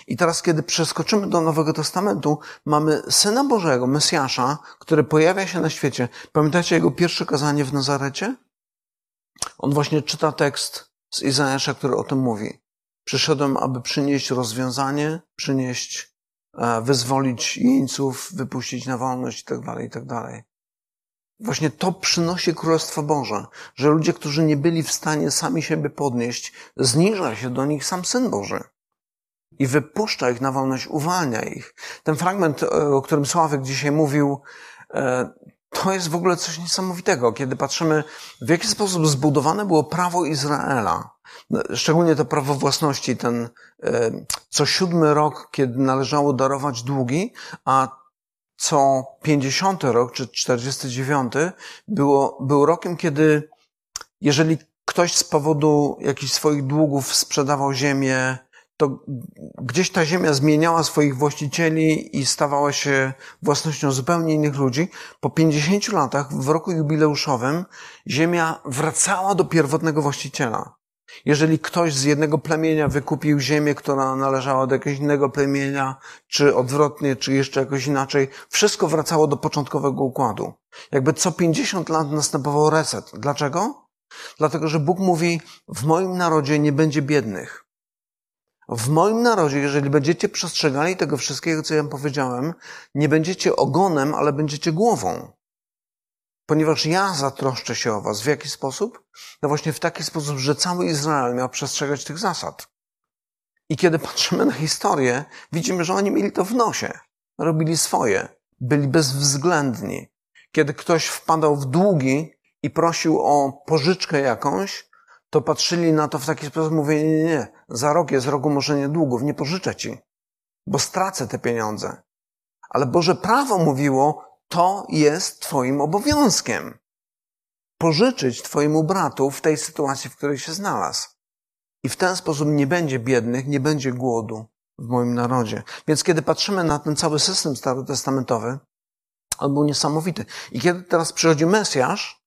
I teraz, kiedy przeskoczymy do Nowego Testamentu, mamy Syna Bożego, Mesjasza, który pojawia się na świecie. Pamiętacie jego pierwsze kazanie w Nazarecie? On właśnie czyta tekst z Izajasza, który o tym mówi. Przyszedłem, aby przynieść rozwiązanie, przynieść, e, wyzwolić jeńców, wypuścić na wolność i tak dalej, i tak. Właśnie to przynosi Królestwo Boże, że ludzie, którzy nie byli w stanie sami siebie podnieść, zniża się do nich sam Syn Boży i wypuszcza ich na wolność, uwalnia ich. Ten fragment, e, o którym Sławek dzisiaj mówił, e, to jest w ogóle coś niesamowitego, kiedy patrzymy, w jaki sposób zbudowane było prawo Izraela. Szczególnie to prawo własności, ten e, co siódmy rok, kiedy należało darować długi, a co 50 rok, czy 49, było, był rokiem, kiedy jeżeli ktoś z powodu jakichś swoich długów sprzedawał ziemię, to gdzieś ta ziemia zmieniała swoich właścicieli i stawała się własnością zupełnie innych ludzi. Po 50 latach, w roku jubileuszowym, ziemia wracała do pierwotnego właściciela. Jeżeli ktoś z jednego plemienia wykupił ziemię, która należała do jakiegoś innego plemienia, czy odwrotnie, czy jeszcze jakoś inaczej, wszystko wracało do początkowego układu. Jakby co 50 lat następował reset. Dlaczego? Dlatego, że Bóg mówi, w moim narodzie nie będzie biednych. W moim narodzie, jeżeli będziecie przestrzegali tego wszystkiego, co ja powiedziałem, nie będziecie ogonem, ale będziecie głową ponieważ ja zatroszczę się o was. W jaki sposób? No właśnie w taki sposób, że cały Izrael miał przestrzegać tych zasad. I kiedy patrzymy na historię, widzimy, że oni mieli to w nosie. Robili swoje. Byli bezwzględni. Kiedy ktoś wpadał w długi i prosił o pożyczkę jakąś, to patrzyli na to w taki sposób, mówię, nie, nie, nie, za rok jest roku nie długów, nie pożyczę ci, bo stracę te pieniądze. Ale Boże prawo mówiło, to jest Twoim obowiązkiem. Pożyczyć Twojemu bratu w tej sytuacji, w której się znalazł. I w ten sposób nie będzie biednych, nie będzie głodu w moim narodzie. Więc kiedy patrzymy na ten cały system starotestamentowy, on był niesamowity. I kiedy teraz przychodzi Mesjasz,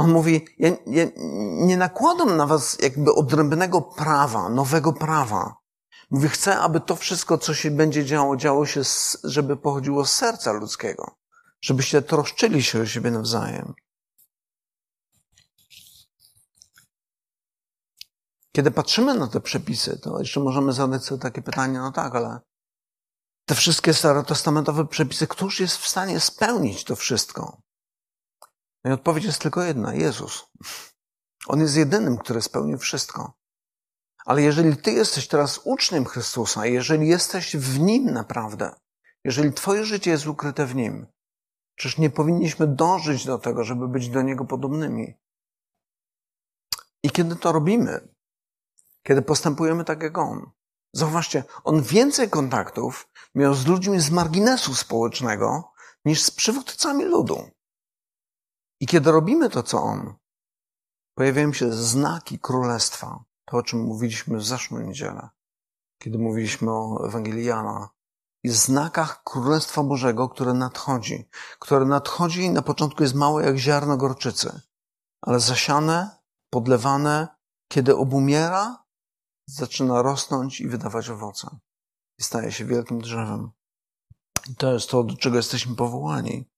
on mówi, ja, ja nie nakładam na was jakby odrębnego prawa, nowego prawa. Mówi, chcę, aby to wszystko, co się będzie działo, działo się, żeby pochodziło z serca ludzkiego żebyście troszczyli się o siebie nawzajem. Kiedy patrzymy na te przepisy, to jeszcze możemy zadać sobie takie pytanie, no tak, ale te wszystkie starotestamentowe przepisy, któż jest w stanie spełnić to wszystko? No i odpowiedź jest tylko jedna, Jezus. On jest jedynym, który spełnił wszystko. Ale jeżeli ty jesteś teraz uczniem Chrystusa, jeżeli jesteś w Nim naprawdę, jeżeli twoje życie jest ukryte w Nim, Czyż nie powinniśmy dążyć do tego, żeby być do Niego podobnymi? I kiedy to robimy, kiedy postępujemy tak jak On, zauważcie, On więcej kontaktów miał z ludźmi z marginesu społecznego niż z przywódcami ludu. I kiedy robimy to, co On, pojawiają się znaki królestwa. To, o czym mówiliśmy w zeszłą niedzielę, kiedy mówiliśmy o Ewangelii Jana, i znakach Królestwa Bożego, które nadchodzi. Które nadchodzi i na początku jest małe jak ziarno gorczycy, ale zasiane, podlewane, kiedy obumiera, zaczyna rosnąć i wydawać owoce. I staje się wielkim drzewem. I to jest to, do czego jesteśmy powołani.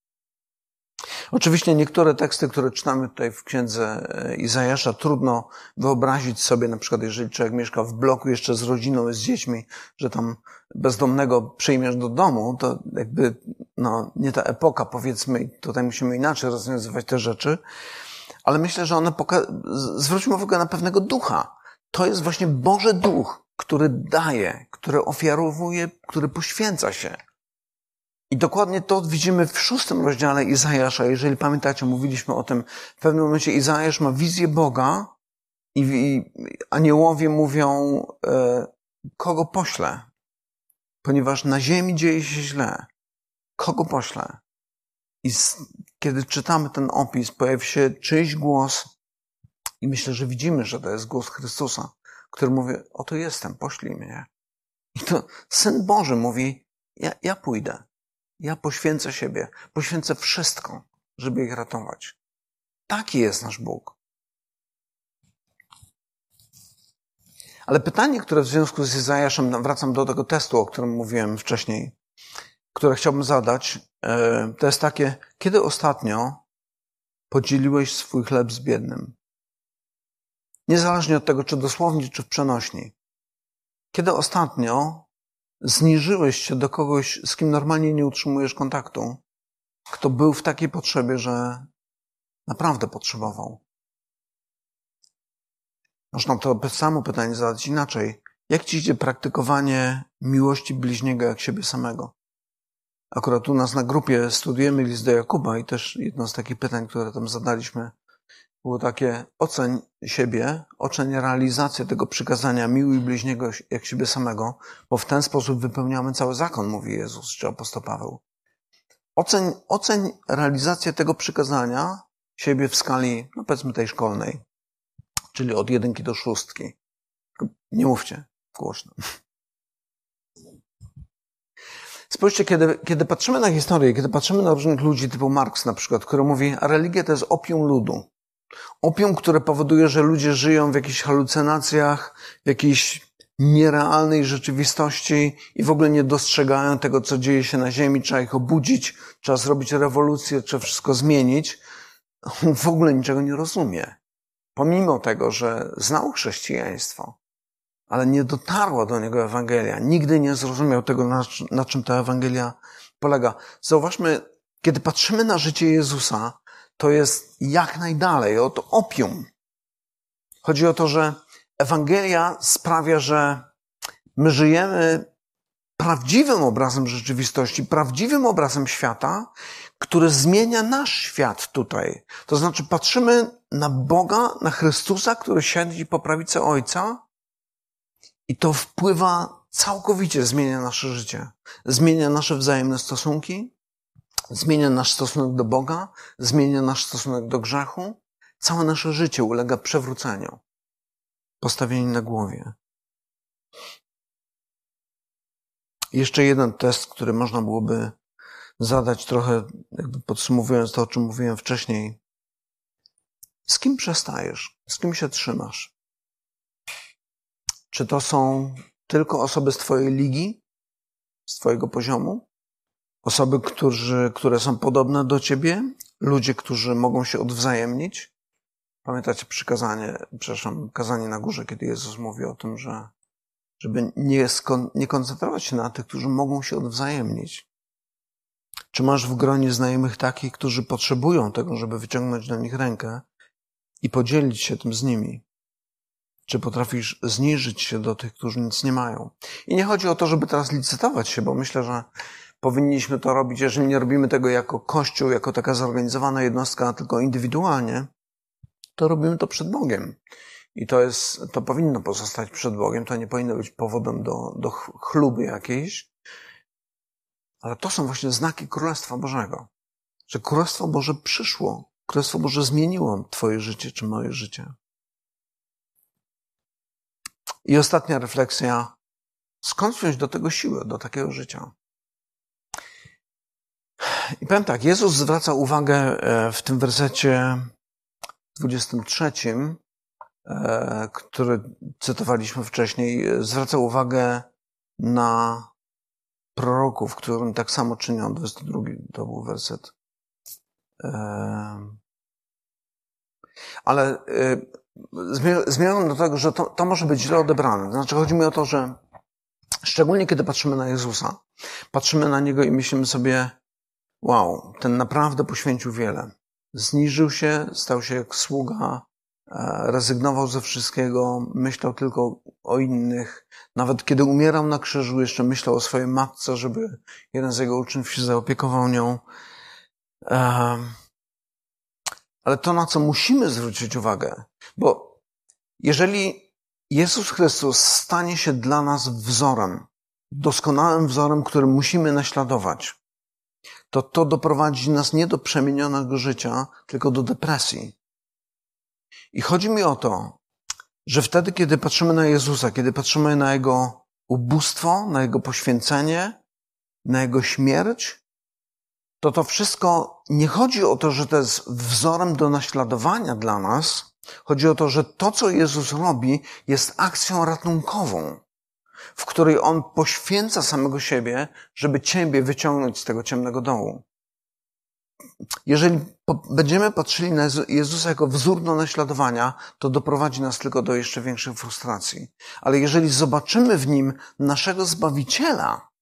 Oczywiście niektóre teksty, które czytamy tutaj w księdze e, Izajasza, trudno wyobrazić sobie, na przykład jeżeli człowiek mieszka w bloku jeszcze z rodziną, z dziećmi, że tam bezdomnego przyjmiesz do domu, to jakby no, nie ta epoka, powiedzmy, i tutaj musimy inaczej rozwiązywać te rzeczy, ale myślę, że one poka- zwróćmy uwagę na pewnego ducha. To jest właśnie Boży Duch, który daje, który ofiarowuje, który poświęca się. I dokładnie to widzimy w szóstym rozdziale Izajasza. Jeżeli pamiętacie, mówiliśmy o tym, w pewnym momencie Izajasz ma wizję Boga i, aniołowie mówią, e, kogo poślę? Ponieważ na ziemi dzieje się źle. Kogo poślę? I kiedy czytamy ten opis, pojawi się czyjś głos i myślę, że widzimy, że to jest głos Chrystusa, który mówi, oto jestem, poślij mnie. I to Syn Boży mówi, ja, ja pójdę. Ja poświęcę siebie, poświęcę wszystko, żeby ich ratować. Taki jest nasz Bóg. Ale pytanie, które w związku z Izajaszem, wracam do tego testu, o którym mówiłem wcześniej, które chciałbym zadać, e, to jest takie, kiedy ostatnio podzieliłeś swój chleb z biednym? Niezależnie od tego, czy dosłownie, czy w przenośni. Kiedy ostatnio zniżyłeś się do kogoś, z kim normalnie nie utrzymujesz kontaktu, kto był w takiej potrzebie, że naprawdę potrzebował. Można to samo pytanie zadać inaczej. Jak ci idzie praktykowanie miłości bliźniego jak siebie samego? Akurat u nas na grupie studiujemy list do Jakuba i też jedno z takich pytań, które tam zadaliśmy, było takie oceń siebie, oceń realizację tego przykazania miłuj bliźniego jak siebie samego, bo w ten sposób wypełniamy cały zakon, mówi Jezus czy apostoł Paweł. Oceń, oceń realizację tego przykazania siebie w skali, no powiedzmy tej szkolnej, czyli od jedynki do szóstki. Nie mówcie głośno. Spójrzcie, kiedy, kiedy patrzymy na historię, kiedy patrzymy na różnych ludzi typu Marx na przykład, który mówi, religia to jest opium ludu. Opium, które powoduje, że ludzie żyją w jakichś halucynacjach, w jakiejś nierealnej rzeczywistości i w ogóle nie dostrzegają tego, co dzieje się na Ziemi. Trzeba ich obudzić, trzeba zrobić rewolucję, trzeba wszystko zmienić. On w ogóle niczego nie rozumie. Pomimo tego, że znał chrześcijaństwo, ale nie dotarła do niego Ewangelia. Nigdy nie zrozumiał tego, na, na czym ta Ewangelia polega. Zauważmy, kiedy patrzymy na życie Jezusa, to jest jak najdalej od opium. Chodzi o to, że Ewangelia sprawia, że my żyjemy prawdziwym obrazem rzeczywistości, prawdziwym obrazem świata, który zmienia nasz świat tutaj. To znaczy patrzymy na Boga, na Chrystusa, który siedzi po prawicy Ojca i to wpływa całkowicie, zmienia nasze życie. Zmienia nasze wzajemne stosunki, zmienia nasz stosunek do Boga, zmienia nasz stosunek do grzechu. Całe nasze życie ulega przewróceniu, postawieniu na głowie. Jeszcze jeden test, który można byłoby zadać trochę, jakby podsumowując to, o czym mówiłem wcześniej. Z kim przestajesz? Z kim się trzymasz? Czy to są tylko osoby z Twojej ligi, z Twojego poziomu? Osoby, którzy, które są podobne do ciebie, ludzie, którzy mogą się odwzajemnić. Pamiętacie przykazanie, przepraszam, kazanie na górze, kiedy Jezus mówi o tym, że żeby nie, skon, nie koncentrować się na tych, którzy mogą się odwzajemnić. Czy masz w gronie znajomych takich, którzy potrzebują tego, żeby wyciągnąć do nich rękę i podzielić się tym z nimi? Czy potrafisz zniżyć się do tych, którzy nic nie mają? I nie chodzi o to, żeby teraz licytować się, bo myślę, że powinniśmy to robić, jeżeli nie robimy tego jako Kościół, jako taka zorganizowana jednostka, tylko indywidualnie, to robimy to przed Bogiem. I to jest, to powinno pozostać przed Bogiem, to nie powinno być powodem do, do chluby jakiejś. Ale to są właśnie znaki Królestwa Bożego. Że Królestwo Boże przyszło. Królestwo Boże zmieniło Twoje życie czy moje życie. I ostatnia refleksja. Skąd wziąć do tego siłę, do takiego życia? I powiem tak, Jezus zwraca uwagę e, w tym wersecie 23, e, który cytowaliśmy wcześniej, zwraca uwagę na proroków, którym tak samo czynią. 22 to był werset. Ale zmierzam do tego, że to, to może być źle odebrane. Znaczy, chodzi mi o to, że szczególnie kiedy patrzymy na Jezusa, patrzymy na Niego i myślimy sobie, wow, ten naprawdę poświęcił wiele. Zniżył się, stał się jak sługa, e, rezygnował ze wszystkiego, myślał tylko o innych. Nawet kiedy umierał na krzyżu, jeszcze myślał o swojej matce, żeby jeden z jego uczniów się zaopiekował nią. Ale to, na co musimy zwrócić uwagę, bo jeżeli Jezus Chrystus stanie się dla nas wzorem, doskonałym wzorem, którym musimy naśladować, to to doprowadzi nas nie do przemienionego życia, tylko do depresji. I chodzi mi o to, że wtedy, kiedy patrzymy na Jezusa, kiedy patrzymy na Jego ubóstwo, na Jego poświęcenie, na Jego śmierć, to to wszystko nie chodzi o to, że to jest wzorem do naśladowania dla nas. Chodzi o to, że to, co Jezus robi, jest akcją ratunkową, w której On poświęca samego siebie, żeby Ciebie wyciągnąć z tego ciemnego dołu. Jeżeli będziemy patrzyli na Jezusa jako wzór do naśladowania, to doprowadzi nas tylko do jeszcze większej frustracji. Ale jeżeli zobaczymy w Nim naszego Zbawiciela,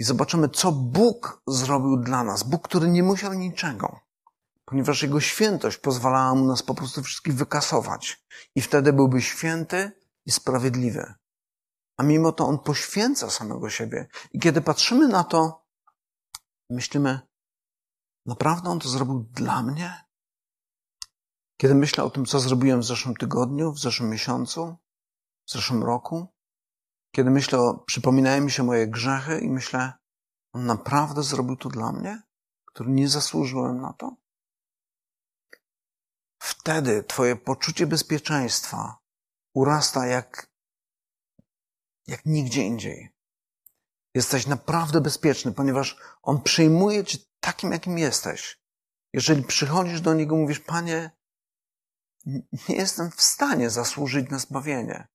i zobaczymy, co Bóg zrobił dla nas. Bóg, który nie musiał niczego, ponieważ Jego świętość pozwalała mu nas po prostu wszystkich wykasować. I wtedy byłby święty i sprawiedliwy. A mimo to On poświęca samego siebie. I kiedy patrzymy na to, myślimy, naprawdę On to zrobił dla mnie? Kiedy myślę o tym, co zrobiłem w zeszłym tygodniu, w zeszłym miesiącu, w zeszłym roku, kiedy myślę, o, przypominają mi się moje grzechy i myślę, on naprawdę zrobił to dla mnie, który nie zasłużyłem na to? Wtedy twoje poczucie bezpieczeństwa urasta jak, jak nigdzie indziej. Jesteś naprawdę bezpieczny, ponieważ On przyjmuje cię takim, jakim jesteś. Jeżeli przychodzisz do Niego, mówisz, Panie, nie jestem w stanie zasłużyć na zbawienie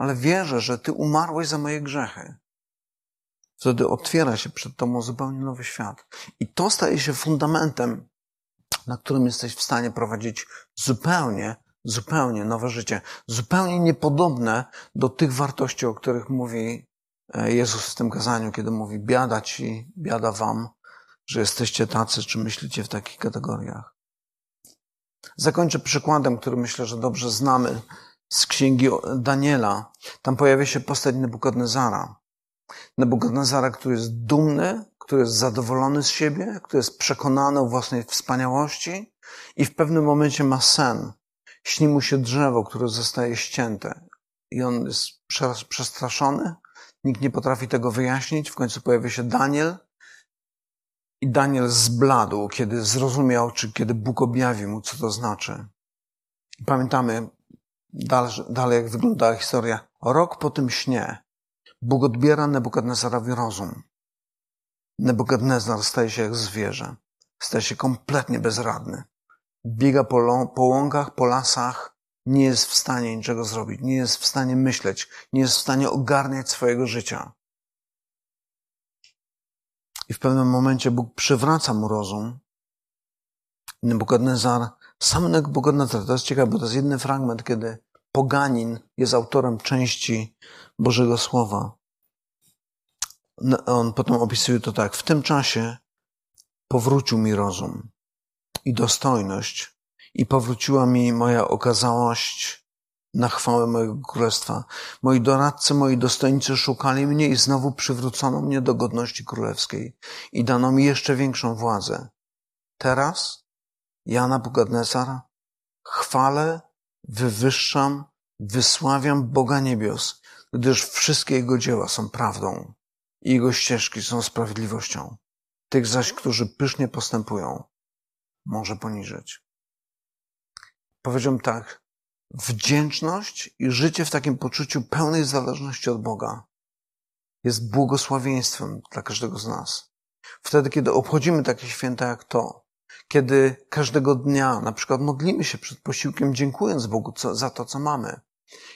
ale wierzę, że Ty umarłeś za moje grzechy. Wtedy otwiera się przed Tobą zupełnie nowy świat. I to staje się fundamentem, na którym jesteś w stanie prowadzić zupełnie, zupełnie nowe życie. Zupełnie niepodobne do tych wartości, o których mówi e, Jezus w tym kazaniu, kiedy mówi biada Ci, biada Wam, że jesteście tacy, czy myślicie w takich kategoriach. Zakończę przykładem, który myślę, że dobrze znamy z księgi Daniela. Tam pojawia się postać Nebukadnezara. Nebukadnezara, który jest dumny, który jest zadowolony z siebie, który jest przekonany o własnej wspaniałości i w pewnym momencie ma sen. Śni mu się drzewo, które zostaje ścięte. I on jest przestraszony. Nikt nie potrafi tego wyjaśnić. W końcu pojawia się Daniel. I Daniel zbladł, kiedy zrozumiał, czy kiedy Bóg objawił mu, co to znaczy. Pamiętamy, Dalej, dalej jak wyglądała historia. Rok po tym śnie Bóg odbiera Nebukadnezarowi rozum. Nebukadnezar staje się jak zwierzę. Staje się kompletnie bezradny. Biega po, po łąkach, po lasach, nie jest w stanie niczego zrobić, nie jest w stanie myśleć, nie jest w stanie ogarniać swojego życia. I w pewnym momencie Bóg przywraca mu rozum. Nebukadnezar sam Nebukadnezar, to jest ciekawe, bo to jest jeden fragment, kiedy poganin jest autorem części Bożego Słowa. On potem opisuje to tak. W tym czasie powrócił mi rozum i dostojność i powróciła mi moja okazałość na chwałę mojego królestwa. Moi doradcy, moi dostojnicy szukali mnie i znowu przywrócono mnie do godności królewskiej i dano mi jeszcze większą władzę. Teraz ja, Nabukadnesar, chwalę, wywyższam, wysławiam Boga niebios, gdyż wszystkie Jego dzieła są prawdą i Jego ścieżki są sprawiedliwością. Tych zaś, którzy pysznie postępują, może poniżyć. Powiedziałbym tak, wdzięczność i życie w takim poczuciu pełnej zależności od Boga jest błogosławieństwem dla każdego z nas. Wtedy, kiedy obchodzimy takie święta jak to, kiedy każdego dnia na przykład modlimy się przed posiłkiem, dziękując Bogu za to, co mamy.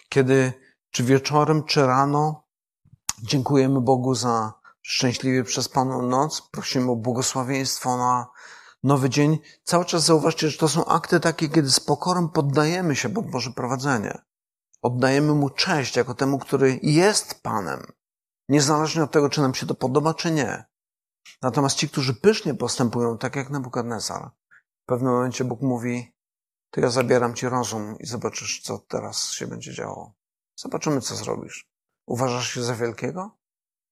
Kiedy czy wieczorem, czy rano dziękujemy Bogu za szczęśliwie przespaną noc, prosimy o błogosławieństwo na, Nowy dzień. Cały czas zauważcie, że to są akty takie, kiedy z pokorą poddajemy się pod Boże prowadzenie. Oddajemy Mu cześć jako temu, który jest Panem. Niezależnie od tego, czy nam się to podoba, czy nie. Natomiast ci, którzy pysznie postępują, tak jak Nebukadnezar, w pewnym momencie Bóg mówi, to ja zabieram ci rozum i zobaczysz, co teraz się będzie działo. Zobaczymy, co zrobisz. Uważasz się za wielkiego?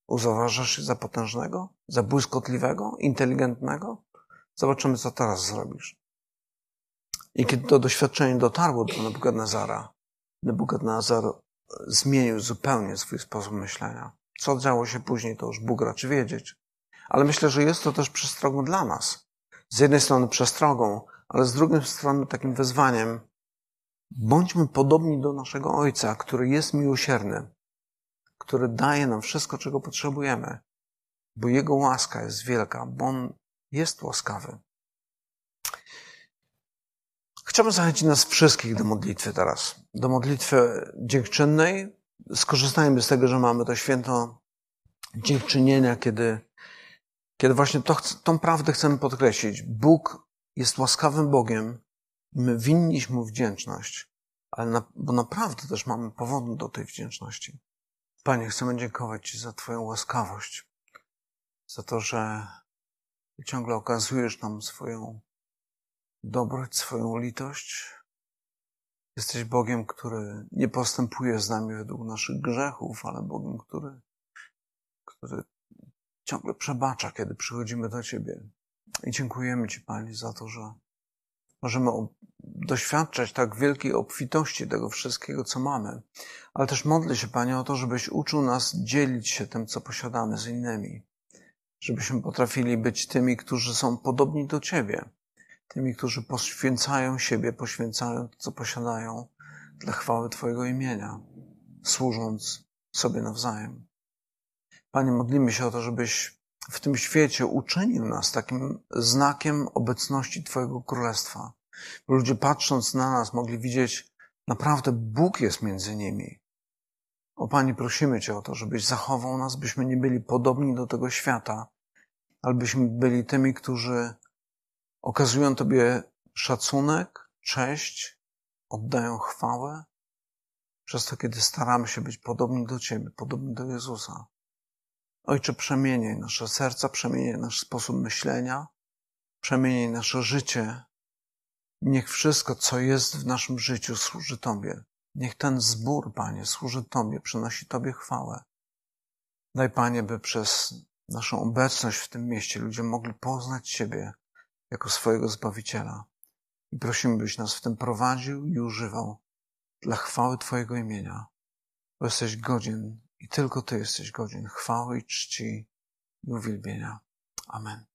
Uważasz się za potężnego? Za błyskotliwego? Inteligentnego? Zobaczymy, co teraz zrobisz. I kiedy to doświadczenie dotarło do Nebukadnezara, Nebukadnezar zmienił zupełnie swój sposób myślenia. Co działo się później, to już Bóg raczy wiedzieć. Ale myślę, że jest to też przestrogą dla nas. Z jednej strony przestrogą, ale z drugiej strony takim wezwaniem. Bądźmy podobni do naszego Ojca, który jest miłosierny, który daje nam wszystko, czego potrzebujemy, bo Jego łaska jest wielka, bo On jest łaskawy. Chciałbym zachęcić nas wszystkich do modlitwy teraz. Do modlitwy dziękczynnej. Skorzystajmy z tego, że mamy to święto dziękczynienia, kiedy, kiedy właśnie to, tą prawdę chcemy podkreślić. Bóg jest łaskawym Bogiem my winniśmy mu wdzięczność, ale na, bo naprawdę też mamy powód do tej wdzięczności. Panie, chcemy dziękować Ci za Twoją łaskawość, za to, że ciągle okazujesz nam swoją dobroć, swoją litość. Jesteś Bogiem, który nie postępuje z nami według naszych grzechów, ale Bogiem, który, który ciągle przebacza, kiedy przychodzimy do Ciebie. I dziękujemy Ci, Panie, za to, że możemy doświadczać tak wielkiej obfitości tego wszystkiego, co mamy. Ale też modlę się, Panie, o to, żebyś uczył nas dzielić się tym, co posiadamy z innymi. Żebyśmy potrafili być tymi, którzy są podobni do Ciebie. Tymi, którzy poświęcają siebie, poświęcają to, co posiadają dla chwały Twojego imienia, służąc sobie nawzajem. Panie, modlimy się o to, żebyś w tym świecie uczynił nas takim znakiem obecności Twojego Królestwa. By ludzie patrząc na nas mogli widzieć, naprawdę Bóg jest między nimi. O Pani, prosimy Cię o to, żebyś zachował nas, byśmy nie byli podobni do tego świata, ale byśmy byli tymi, którzy okazują Tobie szacunek, cześć, oddają chwałę, przez to, kiedy staramy się być podobni do Ciebie, podobni do Jezusa. Ojcze, przemieniaj nasze serca, przemieniaj nasz sposób myślenia, przemieniaj nasze życie. Niech wszystko, co jest w naszym życiu, służy Tobie. Niech ten zbór, Panie, służy Tobie, przynosi Tobie chwałę. Daj, Panie, by przez naszą obecność w tym mieście ludzie mogli poznać Ciebie jako swojego Zbawiciela. I prosimy, byś nas w tym prowadził i używał dla chwały Twojego imienia, bo jesteś godzien i tylko Ty jesteś godzien chwały i czci i uwielbienia. Amen.